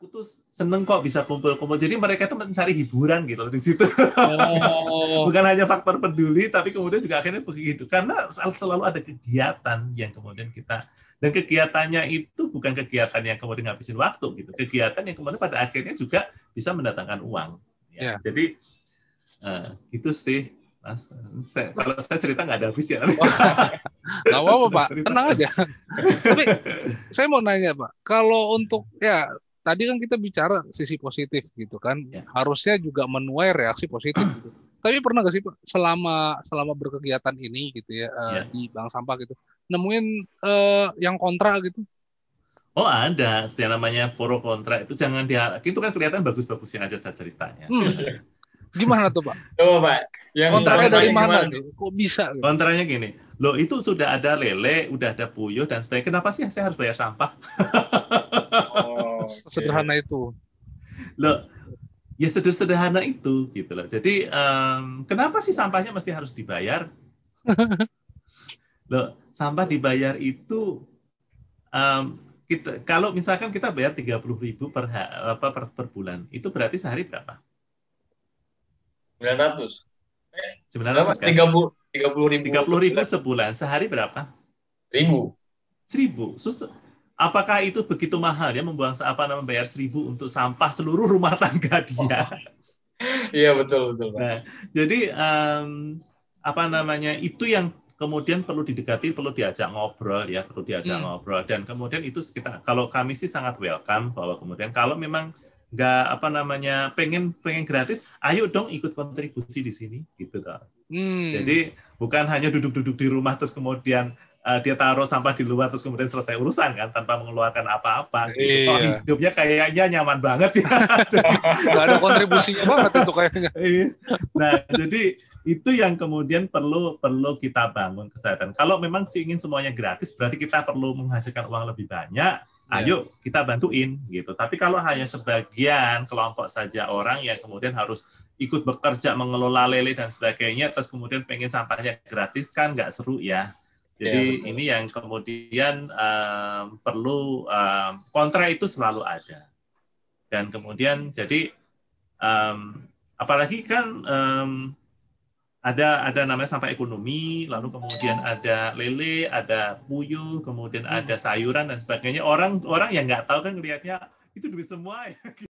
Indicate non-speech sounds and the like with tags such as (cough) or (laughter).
aku tuh seneng kok bisa kumpul-kumpul. Jadi mereka tuh mencari hiburan gitu loh di situ. Oh. (laughs) Bukan hanya faktor peduli, tapi kemudian juga akhirnya begitu. Karena sel- selalu ada kegiatan yang kemudian kita dan kegiatannya itu bukan kegiatan yang kemudian ngabisin waktu gitu. Kegiatan yang kemudian pada akhirnya juga bisa mendatangkan uang. Ya. Ya. Jadi eh, gitu sih. Mas, saya, kalau saya cerita nggak ada habis ya. Nggak (laughs) apa-apa Pak, tenang aja. Tapi saya mau nanya Pak, kalau untuk ya tadi kan kita bicara sisi positif gitu kan, Ya. harusnya juga menuai reaksi positif gitu. Tapi pernah nggak sih Pak selama selama berkegiatan ini gitu ya, eh, Ya. di bank sampah gitu, nemuin eh, yang kontra gitu? Oh ada, yang namanya pro kontra itu jangan dia, itu kan kelihatan bagus-bagusnya aja saya ceritanya. Hmm. Gimana tuh Pak? (laughs) Coba Pak, yang Kontranya dari gimana? mana tuh? Kok bisa? Gitu? Kontranya gini, loh itu sudah ada lele, udah ada puyuh dan sebagainya. Kenapa sih saya harus bayar sampah? Sederhana itu. Loh, ya sederhana itu gitu loh. Jadi em, kenapa sih sampahnya mesti harus dibayar? (laughs) loh, sampah dibayar itu em, kita kalau misalkan kita bayar 30.000 per, apa, per per bulan, itu berarti sehari berapa? 900. Berapa? 900 kan? 30 30 ribu. 30 ribu sebulan, sehari berapa? ribu. Seribu. Sus, apakah itu begitu mahal ya membuang apa namanya membayar seribu untuk sampah seluruh rumah tangga dia? Iya betul betul Pak. Nah, jadi em, apa namanya itu yang kemudian perlu didekati, perlu diajak ngobrol ya, perlu diajak Hmm. ngobrol dan kemudian itu kita kalau kami sih sangat welcome bahwa kemudian kalau memang nggak apa namanya pengen pengen gratis, ayo dong ikut kontribusi di sini gitu dong. Hmm. Jadi bukan hanya duduk-duduk di rumah terus kemudian uh, dia taruh sampah di luar terus kemudian selesai urusan kan tanpa mengeluarkan apa-apa. Gitu. Iya. hidupnya kayaknya nyaman banget ya. (laughs) (laughs) jadi, nggak ada kontribusinya banget itu kayaknya. (laughs) iya. nah jadi itu yang kemudian perlu perlu kita bangun kesadaran. Kalau memang sih ingin semuanya gratis, berarti kita perlu menghasilkan uang lebih banyak. Ayo kita bantuin gitu. Tapi kalau hanya sebagian kelompok saja orang yang kemudian harus ikut bekerja mengelola lele dan sebagainya, terus kemudian pengen sampahnya gratis kan nggak seru ya. Jadi Ya, betul. ini yang kemudian em, perlu em, kontra itu selalu ada. Dan kemudian jadi em, apalagi kan em, ada ada namanya sampah ekonomi, lalu kemudian ada lele, ada puyuh, kemudian ada sayuran dan sebagainya. Orang orang yang nggak tahu kan ngelihatnya itu duit semua ya. (laughs)